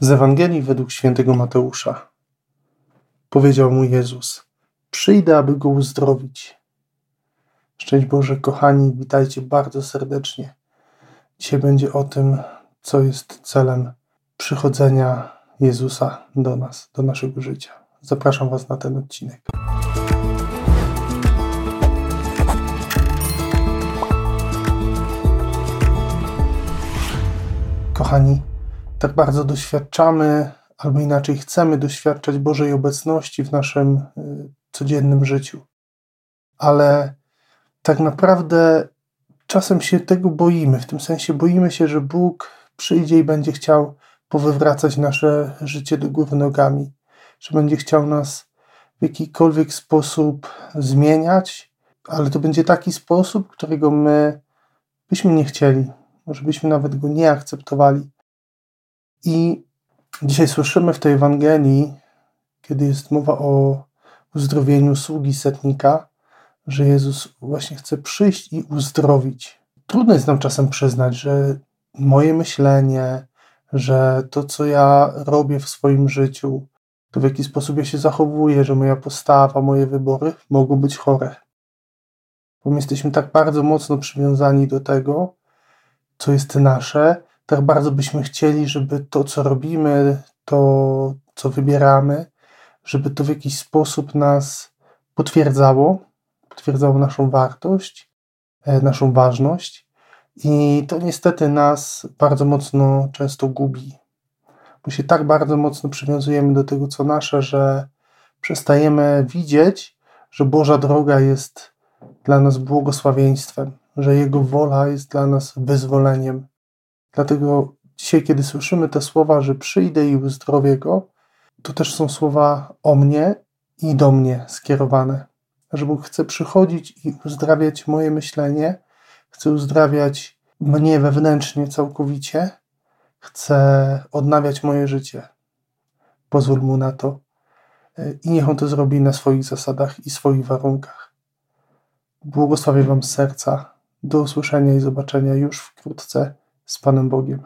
Z Ewangelii według świętego Mateusza. Powiedział mu Jezus: Przyjdę, aby go uzdrowić. Szczęść Boże, kochani, witajcie bardzo serdecznie. Dzisiaj będzie o tym, co jest celem przychodzenia Jezusa do nas, do naszego życia. Zapraszam Was na ten odcinek. Kochani, tak bardzo doświadczamy, albo inaczej chcemy doświadczać Bożej obecności w naszym y, codziennym życiu. Ale tak naprawdę czasem się tego boimy, w tym sensie boimy się, że Bóg przyjdzie i będzie chciał powywracać nasze życie do góry nogami, że będzie chciał nas w jakikolwiek sposób zmieniać, ale to będzie taki sposób, którego my byśmy nie chcieli, może byśmy nawet go nie akceptowali. I dzisiaj słyszymy w tej Ewangelii, kiedy jest mowa o uzdrowieniu sługi setnika, że Jezus właśnie chce przyjść i uzdrowić. Trudno jest nam czasem przyznać, że moje myślenie, że to, co ja robię w swoim życiu, to w jaki sposób ja się zachowuję, że moja postawa, moje wybory mogą być chore. Bo my jesteśmy tak bardzo mocno przywiązani do tego, co jest nasze, tak bardzo byśmy chcieli, żeby to, co robimy, to, co wybieramy, żeby to w jakiś sposób nas potwierdzało, potwierdzało naszą wartość, e, naszą ważność. I to niestety nas bardzo mocno często gubi, bo się tak bardzo mocno przywiązujemy do tego, co nasze, że przestajemy widzieć, że Boża droga jest dla nas błogosławieństwem, że Jego wola jest dla nas wyzwoleniem, Dlatego dzisiaj, kiedy słyszymy te słowa, że przyjdę i uzdrowię go, to też są słowa o mnie i do mnie skierowane. Że Bóg chce przychodzić i uzdrawiać moje myślenie, chce uzdrawiać mnie wewnętrznie całkowicie, chce odnawiać moje życie. Pozwól mu na to i niech on to zrobi na swoich zasadach i swoich warunkach. Błogosławię Wam z serca. Do usłyszenia i zobaczenia już wkrótce z Panem Bogiem.